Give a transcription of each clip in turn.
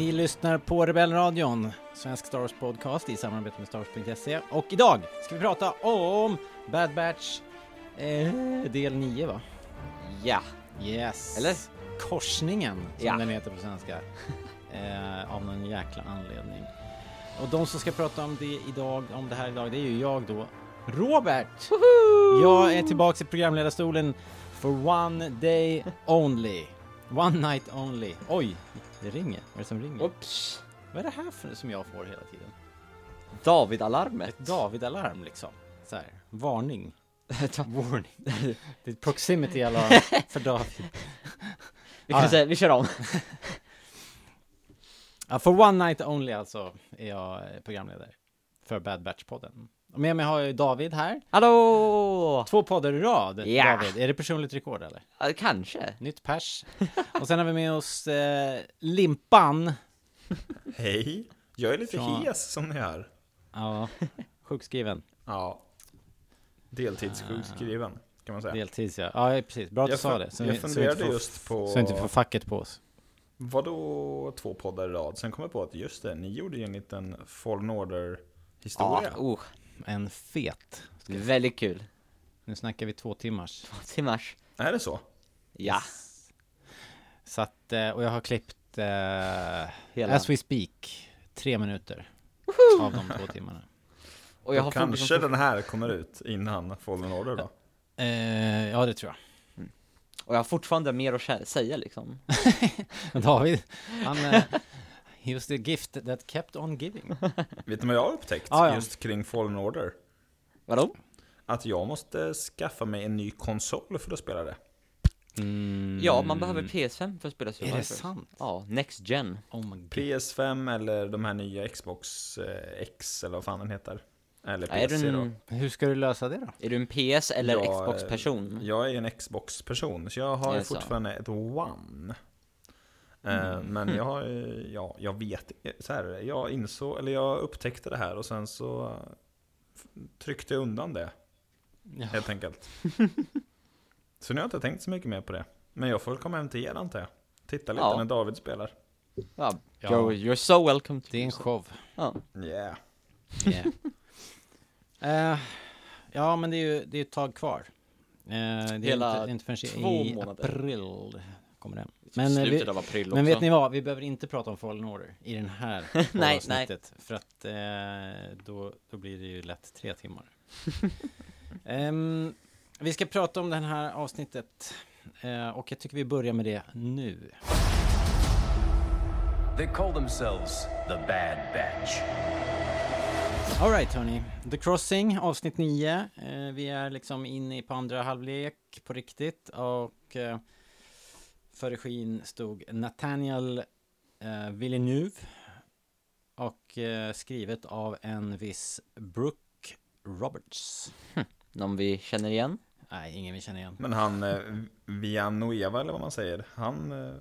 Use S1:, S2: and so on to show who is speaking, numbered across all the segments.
S1: Ni lyssnar på Rebellradion, svensk Star Wars podcast i samarbete med Starwars.se. Och idag ska vi prata om Bad Batch eh, del 9 va?
S2: Ja,
S1: Yes.
S2: Eller?
S1: Korsningen, som
S2: Ja.
S1: den heter på svenska. Eh, av någon jäkla anledning. Och de som ska prata om det idag, om det här idag, det är ju jag då, Robert! Jag är tillbaks i programledarstolen for one day only. One night only. Oj, det ringer. Vad är det som ringer?
S2: Oops.
S1: Vad är det här för som jag får hela tiden?
S2: David-alarmet.
S1: Ett David-alarm liksom. Så här, varning. Warning. Det är proximity alla för David.
S2: vi kan
S1: Ja.
S2: säga, vi kör om.
S1: Ja, for one night only alltså är jag eh, programledare för Bad Batch-podden. Med mig har jag ju David här.
S2: Hallå!
S1: Två poddar i rad.
S2: Ja.
S1: David, är det personligt rekord eller?
S2: Ja, kanske.
S1: Nytt pers. Och sen har vi med oss eh, Limpan.
S3: Hej, jag är lite
S1: Från-
S3: hes som ni hör.
S1: Ja, sjukskriven.
S3: Ja, deltidssjukskriven kan man säga.
S1: Deltids ja. Ja, precis. Bra att du
S3: Jag
S1: sa det. Så
S3: jag
S1: vi-
S3: funderade
S1: får-
S3: just på-
S1: Så inte får facket på oss.
S3: Vadå två poddar i rad? Sen kom jag på att just det, ni gjorde ju en liten Fallen
S2: Ja,
S3: Order-historia.
S2: oh,
S1: En fet.
S2: väldigt kul.
S1: Nu snackar vi två timmars.
S2: Till mars.
S3: Är det så?
S2: Ja,
S1: Så att, eh, och jag har klippt eh,
S2: hela.
S1: As we speak, tre minuter av de två timmarna.
S2: Och jag
S3: Och
S2: har
S3: kanske
S2: kanske
S3: den här kommer ut innan Fallen Order då?
S1: Eh, ja, det tror
S2: och jag har fortfarande mer att säga liksom.
S1: jag. David, han... Was the gift that kept on giving.
S3: Vet ni vad jag har upptäckt
S1: Ja, ja.
S3: just kring Fallen Order?
S2: Vadå?
S3: Att jag måste skaffa mig en ny konsol för att spela det.
S1: Mm.
S2: Ja, man behöver PS5 för att spela
S1: Är
S2: Survivor.
S1: det sant?
S2: Ja, Next Gen.
S1: Oh my god.
S3: PS5 eller de här nya Xbox eh, X eller vad fan den heter. Eller
S2: Ja, är,
S3: PC då.
S2: en,
S1: Hur ska du lösa det då?
S2: är du en PS eller
S3: Jag,
S2: Xbox-person?
S3: Jag är en Xbox-person, så jag har
S2: Är det så?
S3: fortfarande ett One. Eh, Men jag ju- ja, jag vet så här, jag insåg, eller jag upptäckte det här och sen så eh, tryckte jag undan det,
S1: Ja.
S3: helt enkelt. så nu har jag inte tänkt så mycket mer på det. Men jag får väl komma hem till er antar jag. Titta lite
S2: Ja.
S3: när David spelar.
S2: Ja,
S1: Ja.
S2: You're, so welcome
S1: Det är en show.
S2: Ja.
S3: Yeah.
S1: Yeah. Eh, ja, men det är ju det är ett tag kvar. Eh, det är
S2: Hela
S1: inte, inte förrän
S2: två
S1: i
S2: månader.
S1: april kommer den. Men, eh,
S2: Slutet
S1: vi,
S2: av april
S1: men
S2: också.
S1: vet ni vad? Vi behöver inte prata om Fallen Order i den här
S2: Nej,
S1: avsnittet. För att eh, då, då blir det ju lätt tre timmar. Ehm, vi ska prata om det här avsnittet. Eh, och jag tycker vi börjar med det nu.
S4: They call themselves the Bad Batch.
S1: Alright hörni, The Crossing avsnitt 9. Eh, vi är liksom inne på andra halvlek på riktigt och eh, för regin stod Nathaniel eh, Villeneuve och eh, skrivet av en viss Brooke Roberts.
S2: Någon vi känner igen?
S1: Nej, ingen vi känner igen.
S3: Men han, eh, Villanueva eller vad man säger, han eh,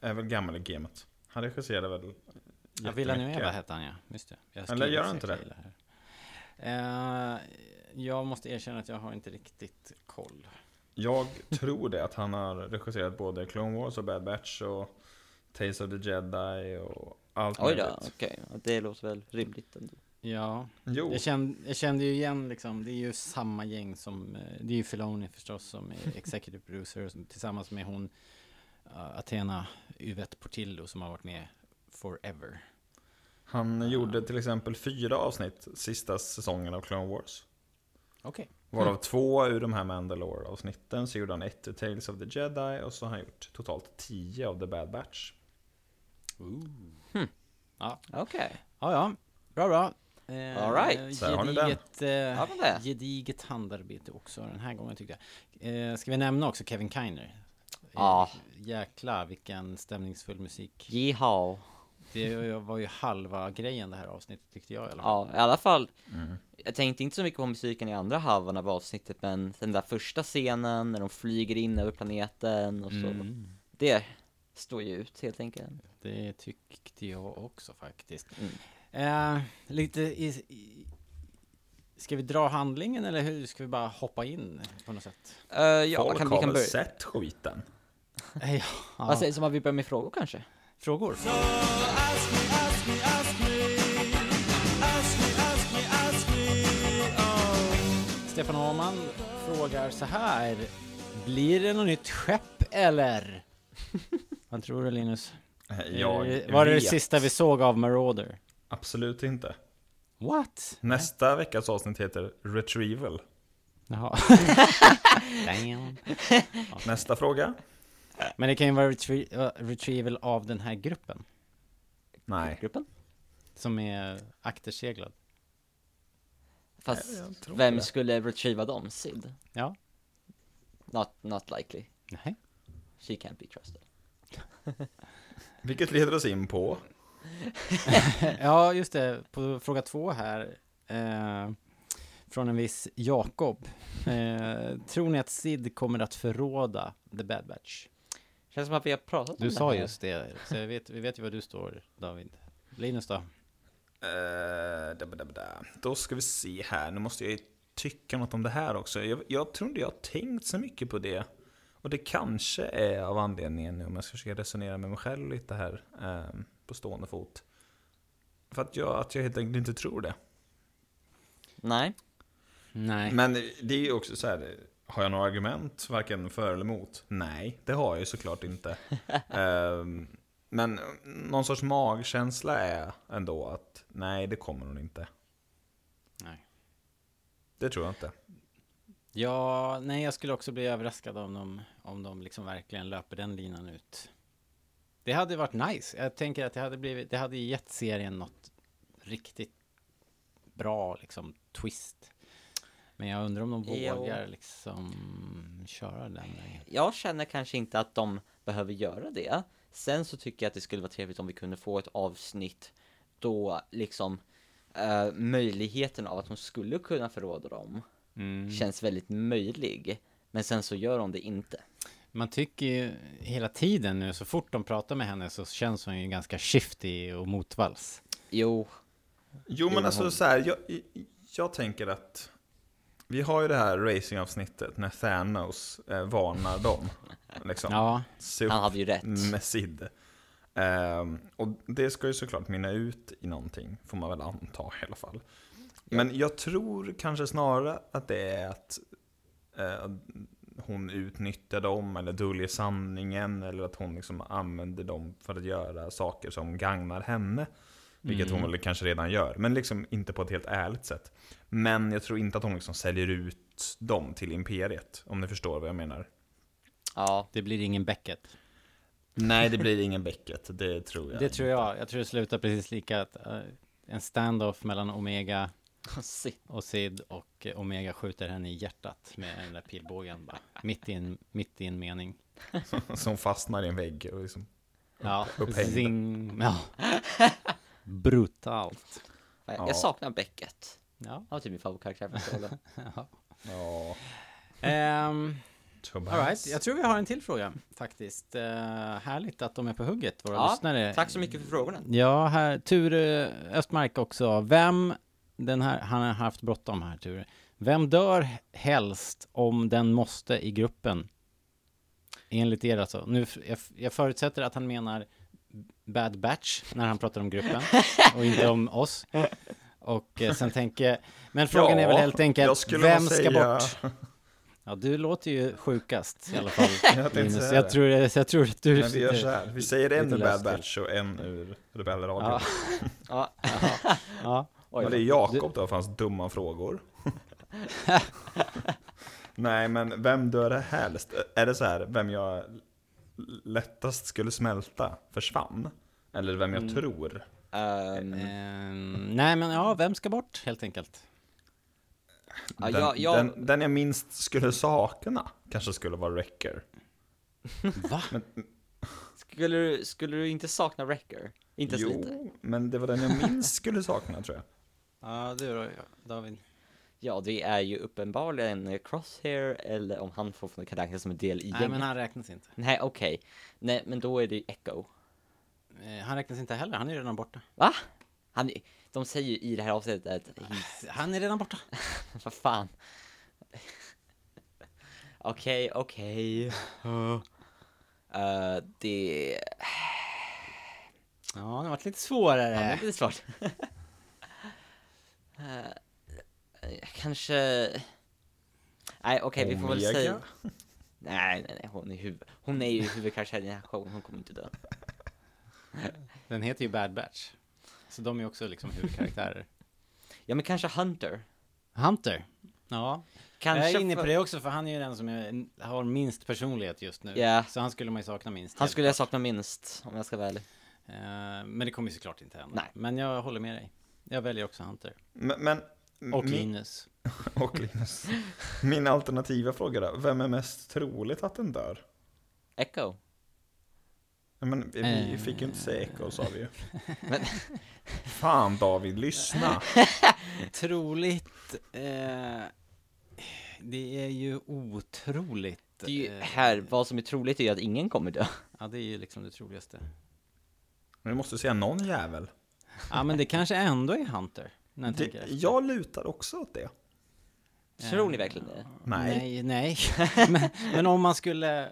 S3: är väl gammal i gamet. Han regisserade väl
S1: Ja, Villanueva hette han ja, just det. Jag
S3: Eller gör han inte det?
S1: Eh, jag måste erkänna att jag har inte riktigt koll.
S3: Jag tror det, att han har regisserat både Clone Wars och Bad Batch och Tales of the Jedi och allt
S2: Oj då,
S3: möjligt.
S2: okej. Ja, Det låter väl rimligt ändå.
S1: Ja,
S3: Jo,
S1: Jag kände, jag kände ju igen liksom, det är ju samma gäng som, eh, det är ju Filoni förstås som är executive producer tillsammans med hon uh, Athena Yvette Portillo som har varit med forever.
S3: Han gjorde till exempel fyra avsnitt sista säsongen av Clone Wars.
S1: Okej.
S3: Varav två ur de här Mandalore-avsnitten så gjorde han ett ur Tales of the Jedi och så har han gjort totalt tio av The Bad Batch.
S2: Okej.
S1: Ja, ja. Bra, bra. Eh,
S2: All right.
S3: Där har ni den.
S1: Gediget, eh,
S2: Ja,
S1: gediget handarbete också den här gången tyckte jag. Eh, ska vi nämna också Kevin Kiner?
S2: Ja.
S1: Eh, jäklar vilken stämningsfull musik.
S2: Yeehaw.
S1: Det var ju halva grejen det här avsnittet tyckte jag i alla fall.
S2: Ja, i alla fall. Jag tänkte inte så mycket på musiken i andra halvan av avsnittet, men den där första scenen när de flyger in över planeten och så.
S1: Mm,
S2: Det står ju ut helt enkelt.
S1: det tyckte jag också faktiskt.
S2: Mm.
S1: Eh, lite i, i, Ska vi dra handlingen eller hur? Ska vi bara hoppa in på något sätt?
S2: Uh, ja,
S3: Folk
S2: kan, vi
S3: har
S2: kan
S3: väl
S2: börja.
S3: sett skiten?
S1: Ja,
S2: Vad sägs om att vi börjar med frågor kanske?
S1: Frågor? Stefan Åhman frågar så här. Blir det något nytt skepp eller? Vad tror du Linus?
S3: Jag
S1: Är det- Var det det sista vi såg av Marauder?
S3: Absolut inte.
S1: What?
S3: Nästa veckas avsnitt heter Retrieval.
S1: Jaha. Damn.
S3: Nästa fråga?
S1: Men det kan ju vara retrie uh, retrieval av den här gruppen.
S3: Nej.
S2: Gruppen?
S1: Som är akterseglad.
S2: Fast vem
S3: det.
S2: skulle retrieva dem? Sid?
S1: Ja.
S2: Not, not likely.
S1: Nej.
S2: She can't be trusted.
S3: Vilket leder oss in på?
S1: Ja, just det. På fråga två här. Eh, från en viss Jakob. Eh, tror ni att Sid kommer att förråda The Bad Batch?
S2: Känns som att vi har pratat om
S1: Du
S2: det
S1: sa
S2: här.
S1: just det, så jag vet, vi vet ju var du står, David. Linus då?
S3: Eh, da, da, da, da. Då ska vi se här. Nu måste jag ju tycka något om det här också. Jag, jag tror inte jag har tänkt så mycket på det. Och det kanske är av anledningen, om jag ska försöka resonera med mig själv lite här, eh, på stående fot. För att jag, att jag helt enkelt inte tror det.
S2: Nej.
S1: Nej.
S3: Men det är ju också så här, har jag några argument, varken för eller emot? Nej, det har jag ju såklart inte. Ehm, men någon sorts magkänsla är ändå att nej, det kommer hon inte.
S1: Nej.
S3: Det tror jag inte.
S1: Ja, nej jag skulle också bli överraskad om de, om de liksom verkligen löper den linan ut. Det hade varit nice. Jag tänker att det hade blivit, det hade gett serien något riktigt bra liksom twist. Men jag undrar om de
S2: Jo.
S1: vågar liksom köra den vägen.
S2: Jag känner kanske inte att de behöver göra det. Sen så tycker jag att det skulle vara trevligt om vi kunde få ett avsnitt då liksom eh, möjligheten av att hon skulle kunna förråda dem
S1: Mm.
S2: känns väldigt möjlig. Men sen så gör hon det inte.
S1: Man tycker ju hela tiden nu, så fort de pratar med henne så känns hon ju ganska shifty och motvalls.
S2: Jo,
S3: Jo, men
S2: Jo,
S3: alltså
S2: hon-
S3: så här, jag, jag tänker att vi har ju det här racingavsnittet när Thanos eh, varnar dem. Liksom.
S1: Ja,
S3: Se upp
S2: han hade ju rätt.
S3: med Sid. Ehm, och det ska ju såklart mynna ut i någonting, får man väl anta i alla fall. Men jag tror kanske snarare att det är att eh, hon utnyttjar dem eller döljer sanningen eller att hon liksom använder dem för att göra saker som gagnar henne. Vilket hon väl kanske redan gör, men liksom inte på ett helt ärligt sätt. Men jag tror inte att hon liksom säljer ut dem till Imperiet, om ni förstår vad jag menar.
S2: Ja,
S1: det blir ingen Beckett.
S3: Nej, det blir ingen Beckett, det tror jag
S1: Det tror jag. Jag tror det slutar precis lika att eh, en standoff mellan Omega och Sid och eh, Omega skjuter henne i hjärtat med den där pilbågen bara. Mitt i en, mitt i en mening.
S3: Som fastnar i en vägg och liksom
S1: Ja,
S3: Upphängd.
S1: zing. Ja. Brutalt.
S2: Jag,
S3: Ja.
S2: jag saknar Beckett.
S1: Ja.
S2: Han var typ min favoritkaraktär från rollen.
S1: ja.
S3: Ja,
S1: Um,
S3: Tobias.
S1: all right. Jag tror vi har en till fråga faktiskt. Uh, härligt att de är på hugget, våra
S2: Ja,
S1: lyssnare.
S2: Tack så mycket för frågorna.
S1: Ja, här, Ture Östmark också. Vem, den här, han har haft bråttom här, Ture. Vem dör helst om den måste i gruppen? Enligt er alltså. Nu, jag, jag förutsätter att han menar Bad Batch när han pratar om gruppen och inte om oss. Och eh, sen tänker men frågan är väl helt enkelt, vem ska
S3: säga-
S1: bort? Ja, du låter ju sjukast i alla fall.
S3: Jag
S1: Linus. Jag tror, jag tror att du
S3: Men vi gör så här, vi säger en ur Bad. Batch och en ur Rebellradion.
S1: Ja.
S2: Ja,
S1: Ja.
S2: oj.
S3: Men det är Jakob då, för hans dumma frågor. Nej, men vem dör helst? Är det så här, vem jag lättast skulle smälta försvann? Eller vem jag
S2: Mm.
S3: tror?
S2: Ehm,
S1: Ehm, nej, men ja, vem ska bort helt enkelt?
S3: den,
S2: jag, jag,
S3: Den, den jag minst skulle sakna kanske skulle vara Wrecker.
S1: Va?
S2: skulle, du, skulle du inte sakna Wrecker? Inte
S3: Jo,
S2: lite?
S3: men det var den jag minst skulle sakna tror jag.
S1: Ja, du då, David.
S2: Ja, det är ju uppenbarligen Crosshair eller om han fortfarande kan räknas som en del i
S1: Nej,
S2: gänget.
S1: men han räknas inte.
S2: Nej, okej. Nej, men då är det ju Echo.
S1: Eh, Han räknas inte heller, han är redan borta.
S2: Va? Han, de säger ju i det här avsnittet att,
S1: Han är redan borta.
S2: vad fan. Okej, okej. Eh, det...
S1: Ja, det har varit lite svårare.
S2: Ja, det är lite svårt. Eh, kanske... Nej, okej, vi får väl säga... Nej, nej, nej, hon är, huv... hon är ju huvudkaraktären i den här showen, hon kommer inte dö.
S1: Den heter ju Bad Batch. Så de är också liksom huvudkaraktärer.
S2: Ja, men kanske Hunter.
S1: Hunter. Ja,
S2: Kanske
S1: jag är inne
S2: för-
S1: på det också för han är ju den som är, har minst personlighet just nu.
S2: Ja.
S1: Så han skulle man ju sakna minst.
S2: Han skulle jag sakna minst, om jag ska vara ärlig.
S1: Eh, men det kommer ju såklart inte hända.
S2: Nej.
S1: Men jag håller med dig. Jag väljer också Hunter.
S3: Men, men
S1: Och
S3: min,
S1: Linus.
S3: och Linus. Min alternativa fråga då, vem är mest troligt att den dör?
S2: Echo.
S3: Men vi
S1: Eh.
S3: fick ju inte säga Echo sa vi ju. Fan David, lyssna!
S1: Troligt. Eh, det är ju otroligt.
S2: Det är ju
S1: eh,
S2: här, vad som är troligt är ju att ingen kommer dö.
S1: Ja, det är ju liksom det troligaste.
S3: Men du måste säga någon jävel.
S1: Ja, men det kanske ändå är Hunter. När jag
S3: Det, jag lutar också åt det.
S2: Tror ni verkligen det?
S3: Nej.
S1: Nej, nej. men, men om man skulle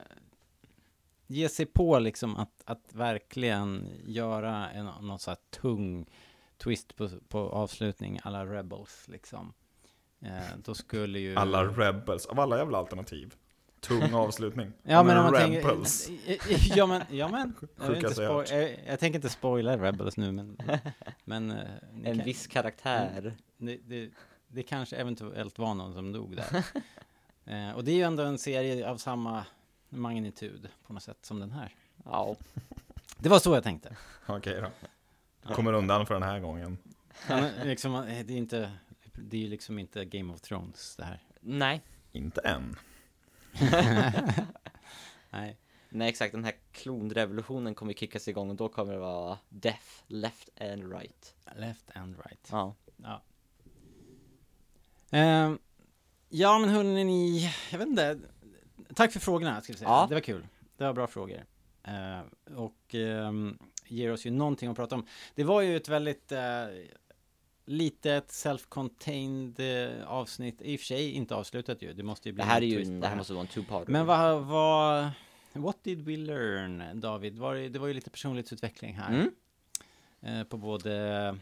S1: ge sig på liksom att, att verkligen göra en, någon så här tung twist på, på avslutning alla Rebels liksom. Eh, då skulle ju...
S3: Alla Rebels, av alla jävla alternativ. Tung avslutning.
S1: Ja men om man
S3: Rebels.
S1: tänker... Ja men, ja men. Jag, inte spoil, jag, jag tänker inte spoila Rebels nu men... Men... eh,
S2: En
S1: kan-
S2: viss karaktär.
S1: det, det, det kanske eventuellt var någon som dog där. eh, och det är ju ändå en serie av samma magnitud på något sätt som den här.
S2: Ja.
S1: Det var så jag tänkte.
S3: Okej då. Kommer undan för den här gången.
S1: Ja, men liksom, eh, det är inte, det är ju liksom inte Game of Thrones det här.
S2: Nej.
S3: Inte än.
S1: Nej.
S2: Nej exakt, den här klonrevolutionen kommer kickas igång och då kommer det vara death, left and right.
S1: Left and right.
S2: Ja.
S1: Ja. Ehm, ja men hörni, ni, jag vet inte. Tack för frågorna ska säga.
S2: Ja.
S1: Det var kul. Det var bra frågor. Eh, och ehm, ger oss ju någonting att prata om. Det var ju ett väldigt eh, litet self-contained eh, avsnitt. I och för sig inte avslutat ju. Det måste ju bli
S2: Det här är ju, det här måste vara en two-parter.
S1: Men vad, vad, what did we learn, David? Var det, det var ju lite personlighetsutveckling här.
S2: Mm.
S1: Eh, på både,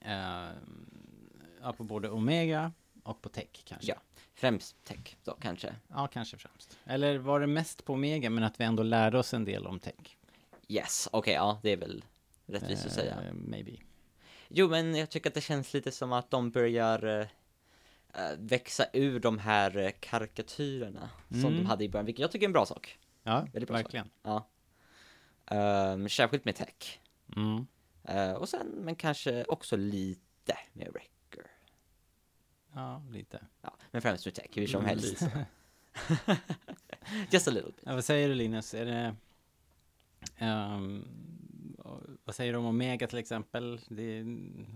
S1: eh, på både Omega och på Tech kanske.
S2: Ja. Främst tech då kanske.
S1: Ja, kanske främst. Eller var det mest på Omega, men att vi ändå lärde oss en del om Tech?
S2: Yes, okej, ja det är väl rättvist att säga.
S1: Eh, maybe.
S2: Jo, men jag tycker att det känns lite som att de börjar eh, växa ur de här karikatyrerna som
S1: Mm.
S2: de hade i början, vilket jag tycker är en bra sak.
S1: Ja,
S2: Väldigt bra
S1: verkligen.
S2: Ja. Um, särskilt med tech.
S1: Mm.
S2: Eh, och sen, men kanske också lite med Wrecker.
S1: Ja, lite.
S2: Ja, men främst med tech, hur som
S3: Mm,
S2: helst. Just a little bit.
S1: Ja, vad säger du Linus? Är det... ehm, vad säger du om Omega till exempel? Det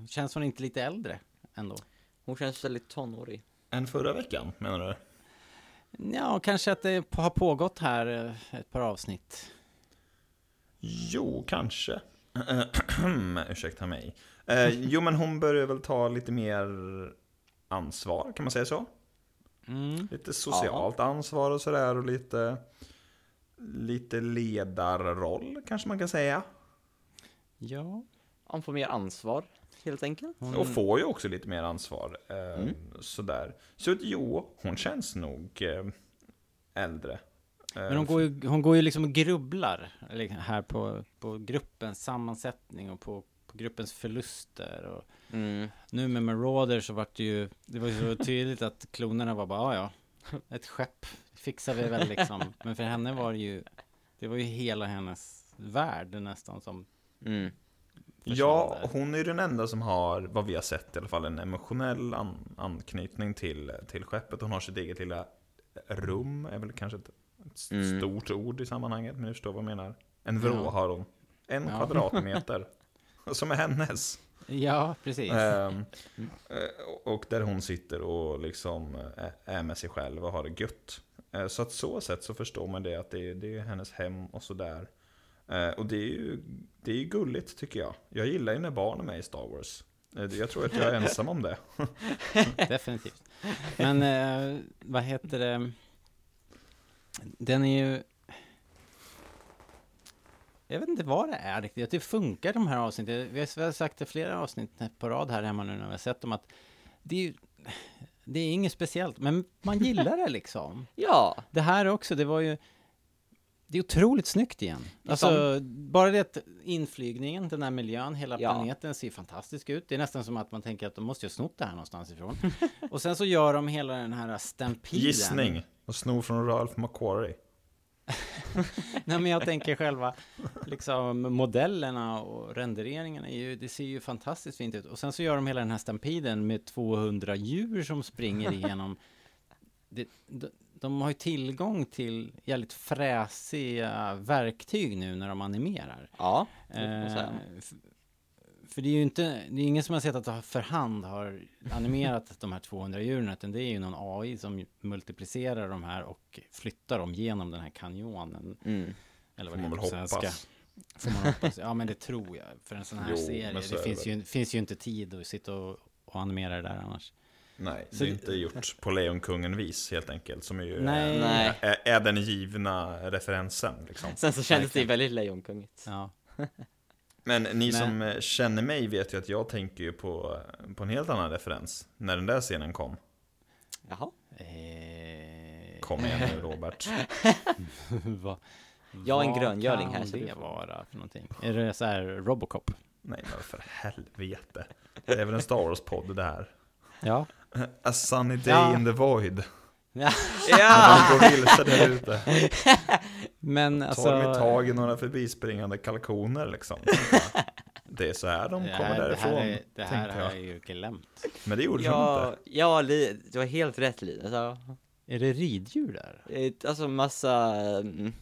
S1: känns hon inte lite äldre ändå?
S2: Hon känns väldigt tonårig.
S3: Än förra veckan, menar du?
S1: Ja, kanske att det har pågått här eh, ett par avsnitt.
S3: Jo, kanske. Ursäkta mig. Eh, jo, men hon börjar väl ta lite mer ansvar, kan man säga så?
S1: Mm.
S3: Lite socialt ansvar och sådär och lite, lite ledarroll, kanske man kan säga.
S1: Ja.
S2: Hon får mer ansvar. helt enkelt.
S1: Hon,
S3: Och får ju också lite mer ansvar. Eh,
S2: Mm.
S3: Sådär. Så att, jo, hon känns nog eh, äldre. Eh,
S1: men hon går, ju, hon går ju liksom och grubblar här på, på gruppens sammansättning och på, på gruppens förluster. Och
S2: Mm.
S1: nu med Marauder så vart det ju, det var ju så tydligt att klonerna var bara, "Ah, ja ett skepp fixar vi väl liksom. Men för henne var det ju, det var ju hela hennes värld nästan som
S2: Mm.
S3: Ja, hon är ju den enda som har, vad vi har sett i alla fall, en emotionell an anknytning till, till skeppet. Hon har sitt eget lilla rum, är väl kanske ett, ett
S2: Mm.
S3: stort ord i sammanhanget, men du förstår vad jag menar. En vrå
S1: Ja.
S3: har hon. En
S1: Ja.
S3: kvadratmeter. Som är hennes.
S1: Ja, precis.
S3: Ehm, eh, och där hon sitter och liksom eh, är med sig själv och har det gött. Eh, Så att så sätt så förstår man det att det är, det är hennes hem och sådär. Och det är ju det är ju gulligt tycker jag. Jag gillar ju när barn är med i Star Wars. Jag tror att jag är ensam om det.
S1: Definitivt. Men eh, vad heter det? Den är ju... Jag vet inte vad det är riktigt. Det funkar de här avsnitten. Vi har sagt det flera avsnitt på rad här hemma nu när vi har sett dem att det är ju... Det är inget speciellt, men man gillar det liksom.
S2: Ja,
S1: Det här också, det var ju... Det är otroligt snyggt igen. Alltså, bara det att inflygningen, den här miljön, hela
S2: Ja.
S1: planeten ser fantastisk ut. Det är nästan som att man tänker att de måste ju ha snott det här någonstans ifrån. Och sen så gör de hela den här stampeden.
S3: Gissning. Och snor från Ralph McQuarrie.
S1: Nej, men jag tänker själva liksom modellerna och renderingarna är ju, det ser ju fantastiskt fint ut. Och sen så gör de hela den här stampeden med 200 djur som springer igenom. Det, de, de har ju tillgång till jävligt fräsiga verktyg nu när de animerar.
S2: ja, det
S1: Eh, för det är ju inte, det är ingen som har sett att det för hand har animerat de här 200 djuren, utan det är ju någon AI som multiplicerar de här och flyttar dem genom den här kanjonen.
S2: Mm.
S1: Eller
S3: Får
S1: vad det
S3: man väl hoppas.
S1: Får man hoppas. Ja, men det tror jag. För en sån här
S3: Jo,
S1: serie.
S3: så
S1: Det
S3: är
S1: finns
S3: det
S1: ju, finns ju inte tid att sitta och, och animera det där annars.
S3: Nej,
S1: Så
S3: det är
S1: det-
S3: inte gjort på Lejonkungen-vis helt enkelt. Som ju
S1: Nej.
S3: Är,
S2: Nej.
S3: är, är den givna referensen. Liksom.
S2: Sen så kändes det väldigt lejonkungigt.
S1: Ja.
S3: Men ni
S1: Men-
S3: som eh, känner mig vet ju att jag tänker ju på, på en helt annan referens. När den där scenen kom.
S2: Jaha.
S1: Eh,
S3: Kom igen nu Robert.
S1: vad,
S2: Jag är en
S1: vad
S2: gröngöling här,
S1: kan
S2: så du
S1: det
S2: får-
S1: vara för någonting? Är det så här Robocop?
S3: Nej men för helvete. Det är väl en Star Wars-podd det här.
S1: Ja.
S3: A sunny day
S1: Ja.
S3: in the void.
S1: ja.
S2: Ja!
S3: De går vilse där ute.
S1: Men
S3: Tar
S1: alltså...
S3: de tag i några förbispringande kalkoner liksom. Det är så här de
S1: det
S3: kommer
S1: här, det
S3: därifrån.
S1: här, är, det här har
S3: jag.
S1: ju glömt.
S3: Men det gjorde de
S2: Ja,
S3: inte.
S2: ja Li- du har helt rätt Linus. Ja.
S1: Är det riddjur där?
S2: Alltså massa, mm,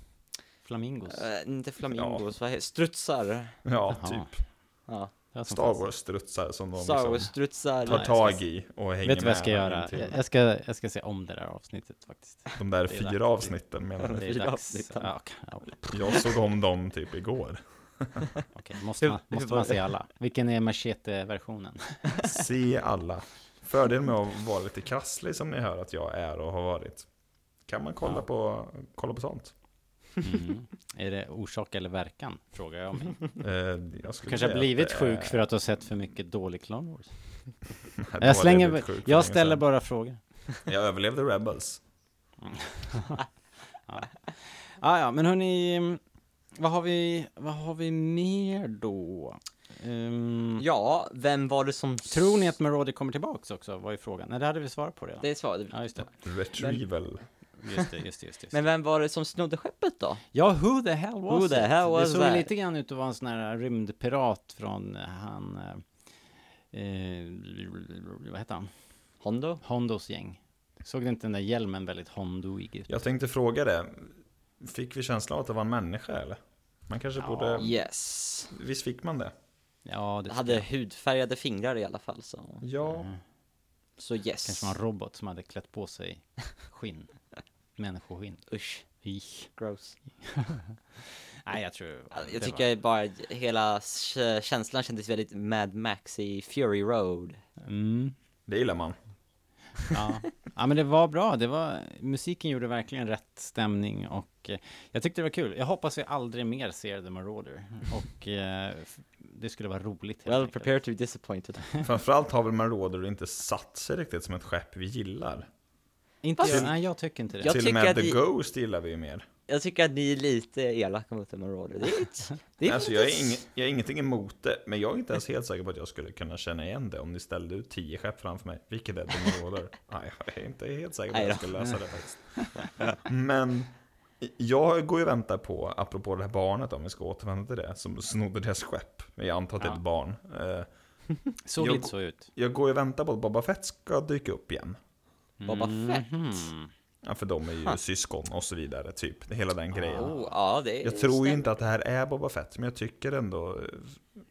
S1: Flamingos?
S2: äh, inte flamingos, vad heter strutsar.
S3: Ja,
S1: Jaha.
S3: typ.
S2: Ja.
S3: Star. Wars-strutsar som de
S2: Star
S3: liksom
S2: Wars-strutsar.
S3: tar
S1: Nej,
S3: tag i och hänger
S1: Vet du vad jag
S3: med
S1: ska göra? Jag ska, jag ska se om det där avsnittet faktiskt.
S3: De där fyra
S1: dags.
S3: avsnitten menar du?
S1: Det är dags. Ja,
S3: Jag såg om dem typ igår.
S1: okej. Måste, man, måste man se alla? Vilken är machete-versionen?
S3: Se alla. Fördelen med att vara lite krasslig som ni hör att jag är och har varit. Kan man kolla,
S1: Ja.
S3: på, kolla på sånt?
S1: Mm. Är det orsak eller verkan? Frågar jag mig.
S3: Eh, jag
S1: Kanske har blivit sjuk
S3: är-
S1: för att du har sett för mycket dålig Clone Wars. Jag slänger, jag ställer
S3: sedan.
S1: bara frågor.
S3: Jag överlevde Rebels.
S1: Ah, ja, men hörni, vad har vi, vad har vi mer då? Ehm,
S2: Ja, vem var det som...
S1: Tror ni att Marauder kommer tillbaks också? Var ju frågan. Nej, det hade vi svarat på redan.
S2: Det svarade vi.
S1: Ja, just det.
S3: Retrieval.
S1: Just det, just det, just det.
S2: Men vem var det som snodde skeppet då?
S1: Ja, who the hell was
S2: Who the
S1: it?
S2: hell was
S1: det såg
S2: that?
S1: lite grann ut att vara en sån här rymdpirat från eh, han... Eh, eh, vad heter han?
S2: Hondo?
S1: Hondos gäng. Såg det inte den där hjälmen väldigt hondoig ut?
S3: Jag tänkte fråga det. Fick vi känslan av att det var en människa eller? Man kanske
S1: Ja.
S3: borde...
S2: Yes.
S3: Visst fick man det?
S1: Ja, det
S2: Hade hudfärgade fingrar i alla fall så.
S3: Ja.
S1: Mm.
S2: Så yes.
S1: Kanske var en robot som hade klätt på sig skinn. Människoskinn.
S2: Usch,
S1: Ich.
S2: gross.
S1: Nej, jag tror...
S2: Jag
S1: det
S2: tycker bara hela känslan kändes väldigt Mad Max i Fury Road.
S1: Var... Mm.
S3: Det gillar man.
S1: Ja. ja, men det var bra. Det var, musiken gjorde verkligen rätt stämning och eh, jag tyckte det var kul. Jag hoppas vi aldrig mer ser The Marauder och eh, det skulle vara roligt.
S2: Well,
S1: enkelt.
S2: prepare to be disappointed.
S3: Framförallt har väl Marauder inte satt sig riktigt som ett skepp vi gillar.
S1: Inte,
S2: Fast-
S1: nej, jag tycker inte det.
S2: Jag
S3: Till och med
S2: att
S3: The
S2: vi-
S3: Ghost gillar vi ju mer.
S2: Jag tycker att ni är lite elaka mot The Marauder. Det är lite... Det är
S3: Alltså jag är, ing, jag är ingenting emot det, men jag är inte ens helt säker på att jag skulle kunna känna igen det om ni ställde ut tio skepp framför mig. Vilket är The Marauder? Nej, jag är inte helt säker på att jag skulle lösa det faktiskt. Men jag går ju och väntar på, apropå det här barnet om vi ska återvända till det, som snodde deras skepp. Men jag antar att det är ett barn. Eh,
S1: Såg
S3: jag-
S1: lite så ut.
S3: Jag går ju och väntar på att Boba Fett ska dyka upp igen.
S2: Boba Fett.
S1: Mhm.
S3: Ja, för de är ju syskon och så vidare, typ. Hela den grejen.
S2: Oh, ja, det
S3: Jag tror ju inte att det här är Boba Fett, men jag tycker ändå eh,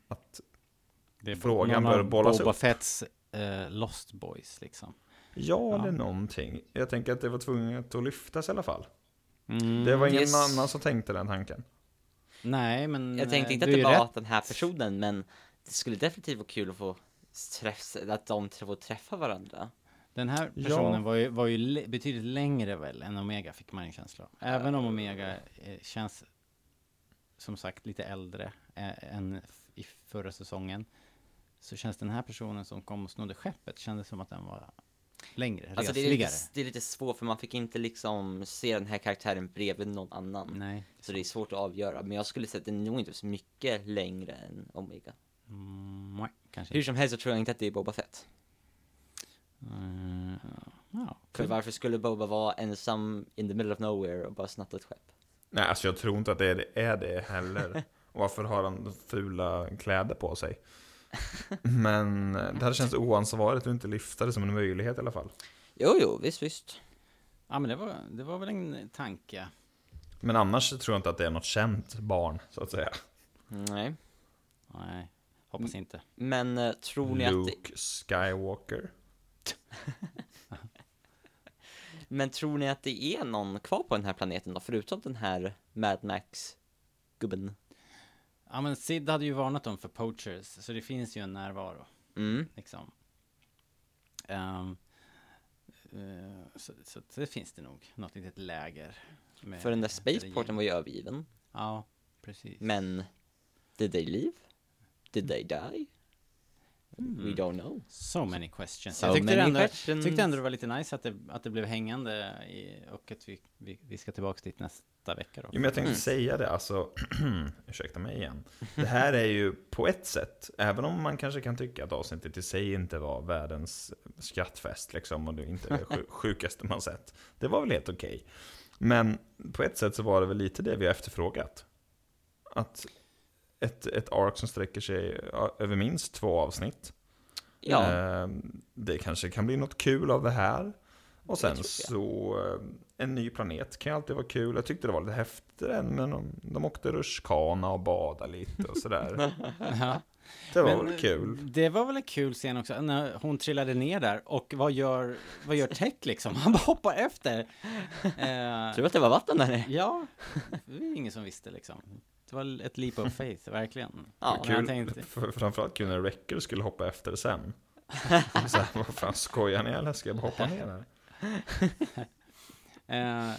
S3: att
S1: Det är
S3: Frågan bör bollas
S1: Boba
S3: upp.
S1: Fetts eh, Lost Boys liksom.
S3: Ja,
S1: Ja.
S3: eller någonting. Jag tänker att det var tvunget att lyftas i alla fall.
S1: Mm,
S3: Det var ingen
S2: Yes.
S3: annan som tänkte den tanken.
S1: Nej, men...
S2: Jag tänkte
S1: eh,
S2: inte att det
S1: är
S2: var
S1: rätt.
S2: den här personen, men det skulle definitivt vara kul att få träff, att de får träffa varandra.
S1: Den här
S3: Ja.
S1: personen var ju, var ju betydligt längre väl än Omega, fick man en känsla av. Även om Omega eh, känns, som sagt, lite äldre eh, än i förra säsongen, så känns den här personen som kom och snodde skeppet, kändes som att den var längre,
S2: Alltså det är,
S1: resligare.
S2: lite, det är lite svårt för man fick inte liksom se den här karaktären bredvid någon annan.
S1: Nej.
S2: Så det är svårt att avgöra, men jag skulle säga att den är nog inte så mycket längre än Omega.
S1: Mm, nej, kanske
S2: Hur som helst så tror jag inte att det är Boba Fett.
S1: Mm, ja,
S2: För varför skulle Boba vara ensam in the middle of nowhere och bara snatta ett skepp?
S3: Nej, alltså jag tror inte att det är det, är det heller. Varför har han fula kläder på sig? Men eh, det hade känts oansvarigt att inte lyfta det som en möjlighet i alla fall.
S2: Jo, jo, visst, visst.
S1: ja, men det var, det var väl en tanke.
S3: Men annars tror jag inte att det är något känt barn, så att säga.
S2: Nej.
S1: Nej, hoppas inte.
S2: Men eh, tror ni att det,
S3: Luke Skywalker.
S2: men tror ni att det är någon kvar på den här planeten då, förutom den här Mad Max-gubben?
S1: Ja, men Sid hade ju varnat dem för poachers, så det finns ju en närvaro.
S2: Mm.
S1: liksom. Ehm, eh, så, så det finns det nog, något litet läger. med
S2: För den där spaceporten var ju övergiven.
S1: Ja, precis.
S2: Men, did they leave? Did they die? We don't know.
S1: So many questions.
S2: So
S1: jag tyckte,
S2: many
S1: ändå,
S2: questions.
S1: tyckte ändå det var lite nice att det, att det blev hängande i, och att vi, vi, vi ska tillbaka dit nästa vecka då.
S3: Jo, men jag tänkte
S2: Mm.
S3: säga det, alltså, ursäkta mig igen. Det här är ju på ett sätt, även om man kanske kan tycka att avsnittet i sig inte var världens skrattfest, liksom, och det inte är det sju- sjukaste man sett. Det var väl helt okej. Men på ett sätt så var det väl lite det vi har efterfrågat. Att ett, ett ark som sträcker sig över minst två avsnitt.
S2: Ja,
S3: Eh, Det kanske kan bli något kul av det här. Och sen så, eh, en ny planet kan ju alltid vara kul. Jag tyckte det var lite häftigare när de, de åkte rutschkana och badade lite och sådär.
S1: Ja.
S3: Det var
S1: Men,
S3: väl kul.
S1: Det var väl en kul scen också, när hon trillade ner där och vad gör, vad gör Tech liksom? Han bara hoppar efter. Eh,
S2: tror du att det var vatten där nere?
S1: ja, det var ingen som visste liksom. Det var ett leap of faith, verkligen.
S2: Ja,
S3: Kul,
S1: tänkte,
S3: för, framförallt kul när Wrecker skulle hoppa efter sen. Så här, vad fan skojar ni eller ska jag bara hoppa ner här?
S1: Eh,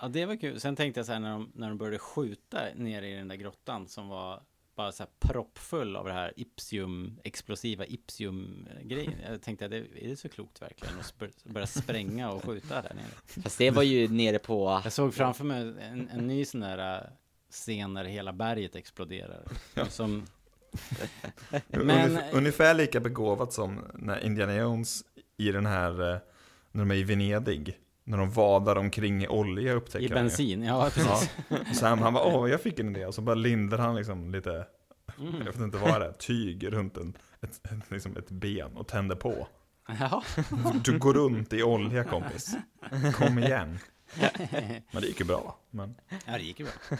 S1: ja, det var kul. Sen tänkte jag så här när de, när de började skjuta nere i den där grottan som var bara så här proppfull av det här ipsium, explosiva ipsium-grejen. Jag tänkte, är det, är det så klokt verkligen att börja spränga och skjuta där nere?
S2: Fast det var ju nere på...
S1: Jag såg framför mig en, en ny sån där äh, scen där hela berget exploderar. Som, Men-
S3: Ungef- Ungefär lika begåvat som när Indiana Jones i den här, eh, när de är i Venedig, när de vadar omkring i olja upptäcker
S1: I
S3: han
S1: bensin, ja precis.
S3: Ja. Han, han bara, åh, jag fick en idé. Och så bara lindar han liksom lite,
S1: Mm.
S3: jag vet inte vad det är, tyg runt en, ett, ett, liksom ett ben och tänder på.
S1: Ja.
S3: Du går runt i olja kompis. Kom igen. Men det gick ju bra. Men
S1: Ja, det gick ju bra.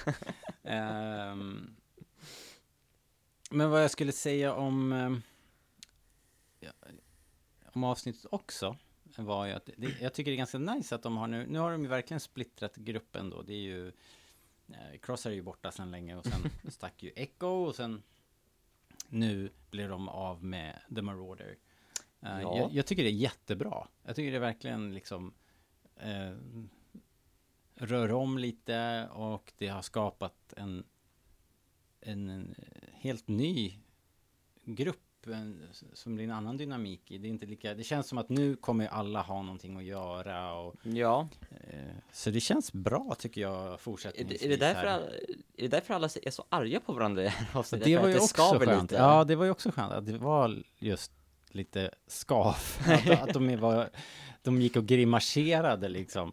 S1: Ehm, men vad jag skulle säga om, ehm, ja, om avsnittet också var ju att det, jag tycker det är ganska nice att de har nu, nu har de ju verkligen splittrat gruppen då. Det är ju, eh, Cross är ju borta sedan länge och sen stack ju Echo och sen nu blir de av med The Marauder. Eh,
S2: Ja.
S1: jag, jag tycker det är jättebra. Jag tycker det verkligen liksom eh, rör om lite och det har skapat en, en, en helt ny grupp en, som blir en annan dynamik i. Det är inte lika, det känns som att nu kommer alla ha någonting att göra och
S2: Ja,
S1: eh, så det känns bra tycker jag
S2: är
S1: fortsättningsvis.
S2: det, är det, därför, alla, är det därför alla är så arga på varandra det
S1: var ju också skönt.
S2: lite?
S1: Ja, det var ju också skönt att det var just lite skav. att, att de, var, de gick och grimaserade liksom.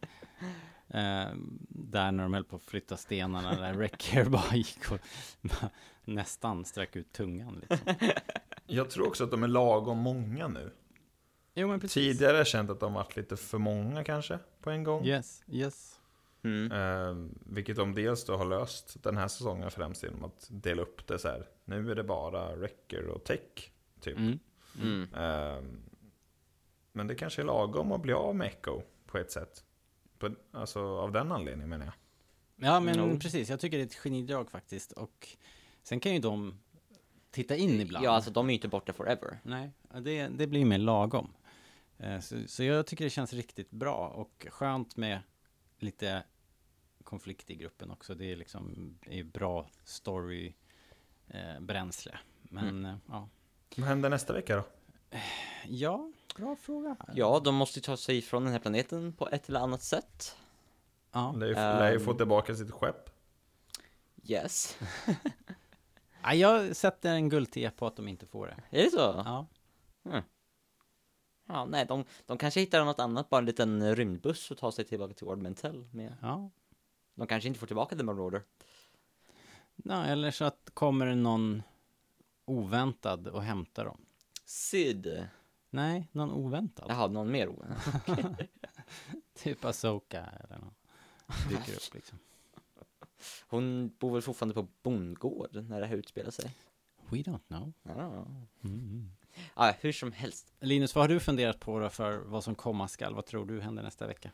S1: Eh, där när de höll på att flytta stenarna, där Wrecker bara gick och nästan sträck ut tungan. Liksom.
S3: Jag tror också att de är lagom många nu.
S1: Jo.
S3: Tidigare har jag känt att de varit lite för många kanske, på en gång.
S1: Yes, yes.
S2: Mm.
S3: Eh, vilket de dels då har löst den här säsongen främst genom att dela upp det så här. Nu är det bara Wrecker och Tech, typ.
S1: Mm.
S2: Mm.
S3: Eh, men det kanske är lagom att bli av med Echo på ett sätt. På, alltså av den anledningen menar jag.
S1: Ja, men
S2: Jo.
S1: precis. Jag tycker det är ett genidrag faktiskt. Och sen kan ju de titta in ibland.
S2: Ja, alltså de är ju inte borta forever.
S1: Nej, det, det blir mer lagom. Eh, Så, så jag tycker det känns riktigt bra och skönt med lite konflikt i gruppen också. Det är liksom det är bra story eh, bränsle. Men
S2: Mm.
S1: eh, ja.
S3: Vad händer nästa vecka då?
S1: ja, bra fråga.
S2: Ja, de måste ju ta sig ifrån den här planeten på ett eller annat sätt.
S1: Ja.
S3: Lär ju, lär ju
S2: Ehm.
S3: få tillbaka sitt skepp.
S2: Yes.
S1: Ja, jag sätter en guldte på att de inte får det.
S2: Är det så?
S1: Ja.
S2: Ja, nej, de, de kanske hittar något annat, bara en liten rymdbuss och tar sig tillbaka till Ord Mentel med.
S1: ja.
S2: De kanske inte får tillbaka The Marauder.
S1: Nej, eller så att kommer det någon oväntad och hämtar dem.
S2: Sid.
S1: Nej, någon oväntad.
S2: Jaha, någon mer o-
S1: Typ Asoka eller något. Dyker upp liksom.
S2: Hon bor väl fortfarande på bondgård när det här utspelar sig.
S1: We don't know.
S2: Ja,
S1: Mm.
S2: ja hur som helst.
S1: Linus, vad har du funderat på då för vad som komma skall? Vad tror du händer nästa vecka?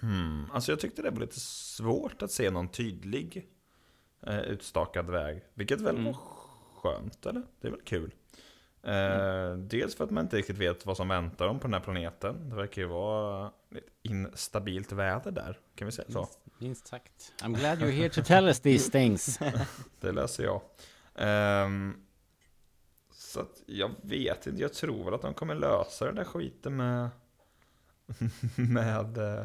S3: Hmm. Alltså jag tyckte det var lite svårt att se någon tydlig eh, utstakad väg. Vilket väl
S1: Mm.
S3: var skönt, eller? Det är väl kul. Eh, dels för att man inte riktigt vet vad som väntar dem på den här planeten. Det verkar ju vara instabilt väder där, kan vi säga så?
S1: Minst, minst sagt. I'm glad you're here to tell us these things.
S3: Det läser jag. Ehm, så att jag vet inte, jag tror väl att de kommer lösa den där skiten med, med, eh,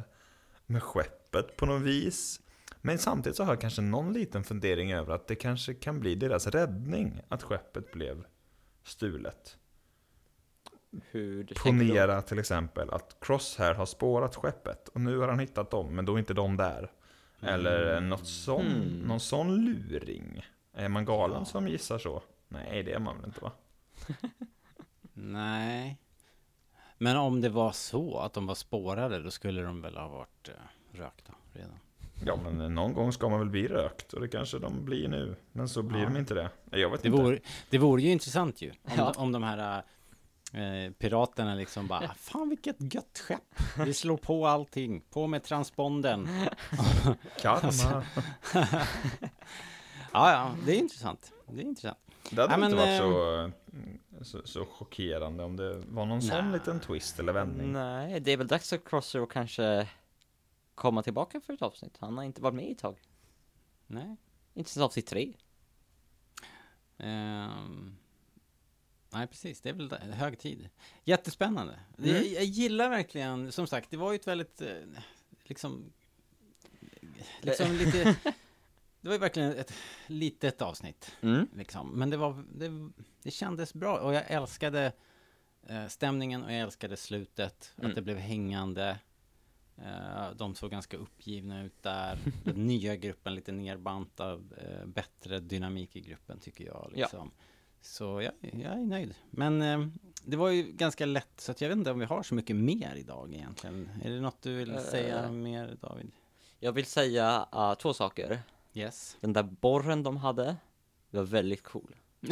S3: med skeppet på något vis. Men samtidigt så har jag kanske någon liten fundering över att det kanske kan bli deras räddning att skeppet blev stulet.
S2: Hur?
S3: Ponera till exempel att Crosshair har spårat skeppet och nu har han hittat dem, men då är inte de där. Eller något sån,
S2: Mm.
S3: någon sån luring. Är man galen
S1: Ja.
S3: som gissar så? Nej, det är man väl inte va?
S1: Nej. Men om det var så att de var spårade, då skulle de väl ha varit eh, rökta redan.
S3: Ja, men någon gång ska man väl bli rökt och det kanske de blir nu. Men så blir
S1: Ja.
S3: de inte det. Jag vet
S1: Det
S3: inte.
S1: vore, det vore ju intressant ju. Om,
S2: Ja.
S1: de, om de här eh, piraterna liksom bara, fan vilket gött skepp. Vi slår på allting, på med transponden.
S3: Karma.
S1: Ja, ja, det är intressant. Det är intressant.
S3: Det hade
S1: Ja,
S3: inte
S1: men,
S3: varit så, så, så chockerande om det var någon sån
S1: Nej.
S3: liten twist eller vändning.
S2: Nej, det är väl dags för Crosser att kanske komma tillbaka för ett avsnitt. Han har inte varit med i ett tag.
S1: Nej.
S2: Inte sen avsnitt tre.
S1: Ehm, nej, precis. Det är väl hög tid. Jättespännande.
S3: Mm.
S1: Jag, jag gillar verkligen, som sagt, det var ju ett väldigt, eh, liksom, liksom lite, det var ju verkligen ett litet avsnitt.
S2: Mm.
S1: Liksom. Men det, var, det, det kändes bra och jag älskade eh, stämningen och jag älskade slutet.
S2: Mm.
S1: Att det blev hängande. Eh, de såg ganska uppgivna ut där. Den nya gruppen lite nerbantad. Eh, bättre dynamik i gruppen tycker jag.
S2: Ja.
S1: Liksom. Så jag, jag är nöjd. Men eh, det var ju ganska lätt så att jag vet inte om vi har så mycket mer idag egentligen. Är det något du vill säga mer David?
S2: Jag vill säga uh, två saker.
S1: Yes.
S2: Den där borren de hade var väldigt cool.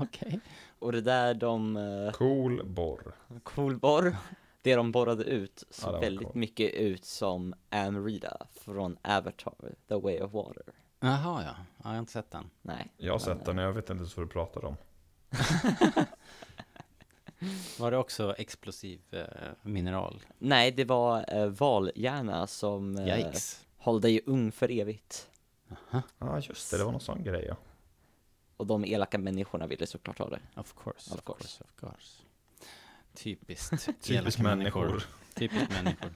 S1: Okej.
S2: Och det där de, uh,
S3: Cool borr.
S2: cool borr, det de borrade ut
S3: Ja,
S2: såg
S3: var
S2: väldigt
S3: coolt.
S2: mycket ut som Amrita från Avatar, The Way of Water.
S1: Jaha, ja. ja. Jag har inte sett den.
S2: Nej.
S3: Jag har sett den, jag vet inte ens vad du pratar om.
S1: Var det också explosiv eh, mineral?
S2: Nej, det var eh, valhjärna som eh,
S1: Yikes.
S2: håller dig ung för evigt.
S3: Ja, just det. Det var någon sån grej, ja.
S2: Och de elaka människorna ville såklart ha det.
S1: Of course,
S2: Of course,
S1: of course. Typiskt.
S3: Typiskt människor.
S1: Typiskt människor.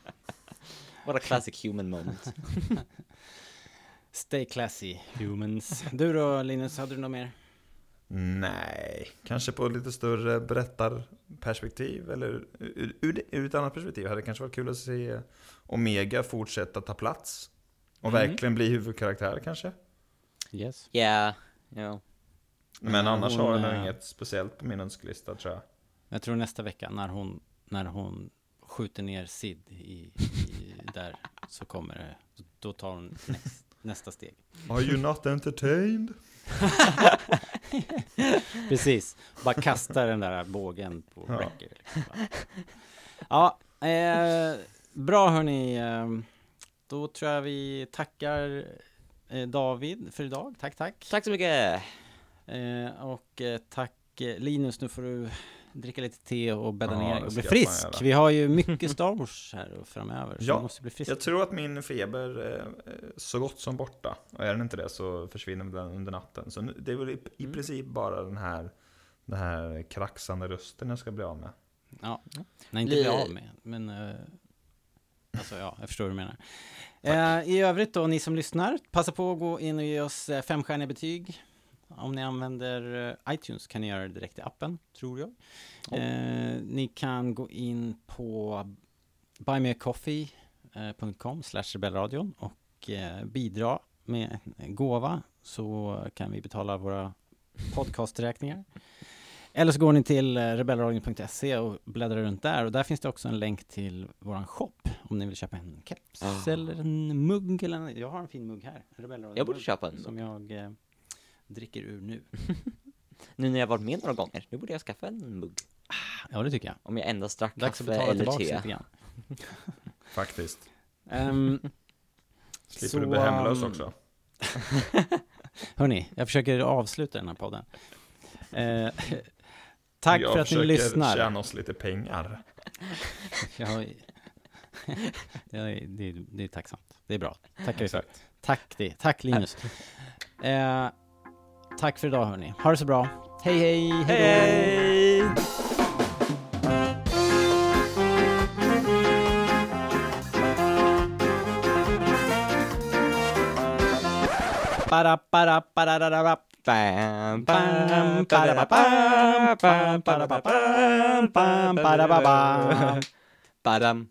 S2: What a classic human moment.
S1: Stay classy, humans. Du då Linus, hade du något mer?
S3: Nej, kanske på lite större berättarperspektiv eller ur, ur, ur ett annat perspektiv hade det kanske varit kul att se Omega fortsätta ta plats och
S1: Mm.
S3: verkligen bli huvudkaraktär kanske.
S1: Yes.
S2: Yeah, ja.
S3: Men
S1: Men
S3: annars
S1: hon,
S3: har jag inget speciellt på min önskelista tror jag.
S1: Jag tror nästa vecka när hon, när hon skjuter ner Sid i, i, där så kommer det, då tar hon näst, nästa steg.
S3: Are you not entertained?
S1: Precis, bara kastar den där bågen på
S3: Ja.
S1: Wrecker. Liksom. Ja, eh, bra hörni. Eh, då tror jag vi tackar eh, David för idag. Tack, tack.
S2: Tack så mycket!
S1: Eh, och eh, tack eh, Linus, nu får du dricka lite te och bädda
S3: Ja,
S1: ner och bli frisk. Vi har ju mycket Star Wars här och framöver, så
S3: Ja,
S1: måste bli frisk.
S3: Jag tror att min feber är så gott som borta. Och är den inte det så försvinner den under natten. Så det är väl i, i
S1: Mm.
S3: princip bara den här, den här kraxande rösten jag ska bli av med.
S1: Ja, nej inte
S2: Bli-
S1: av med, men eh, alltså ja, jag förstår vad du menar. Eh, I övrigt då, ni som lyssnar, passa på att gå in och ge oss eh, femstjärniga betyg. Om ni använder eh, iTunes kan ni göra det direkt i appen, tror jag. Eh, ni kan gå in på buymeacoffee.com slash rebellradion och eh, bidra med en gåva så kan vi betala våra podcasträkningar. Eller så går ni till eh, rebellradion.se och bläddrar runt där och där finns det också en länk till våran shop om ni vill köpa en keps
S2: Ah.
S1: eller en mugg eller en, jag har en fin mugg här. En
S2: Jag borde köpa en.
S1: Som jag eh, dricker ur nu.
S2: Nu när jag varit med några gånger, nu borde jag skaffa en mugg.
S1: Ja, det tycker jag.
S2: Om jag endast drack
S1: Dags
S2: kaffe eller
S1: tillbaka
S2: te.
S1: lite grann.
S3: Faktiskt.
S1: Um,
S3: Slipper
S1: Så,
S3: du bli hemlös
S1: um,
S3: också.
S1: hörni, jag försöker avsluta den här podden. Eh, tack
S3: jag
S1: för att ni
S3: försöker
S1: lyssnar.
S3: tjäna oss lite pengar.
S1: Jag, jag, det, det är tacksamt. Det är bra. För.
S3: Exakt.
S1: Tack, det. tack Linus. Eh, tack för idag hörni. Ha det så bra. Hej hej! Hej! Para para para para para
S2: Bam,
S1: Bam, para, bam, bam, para, bam, bam, para, bam,
S2: bam.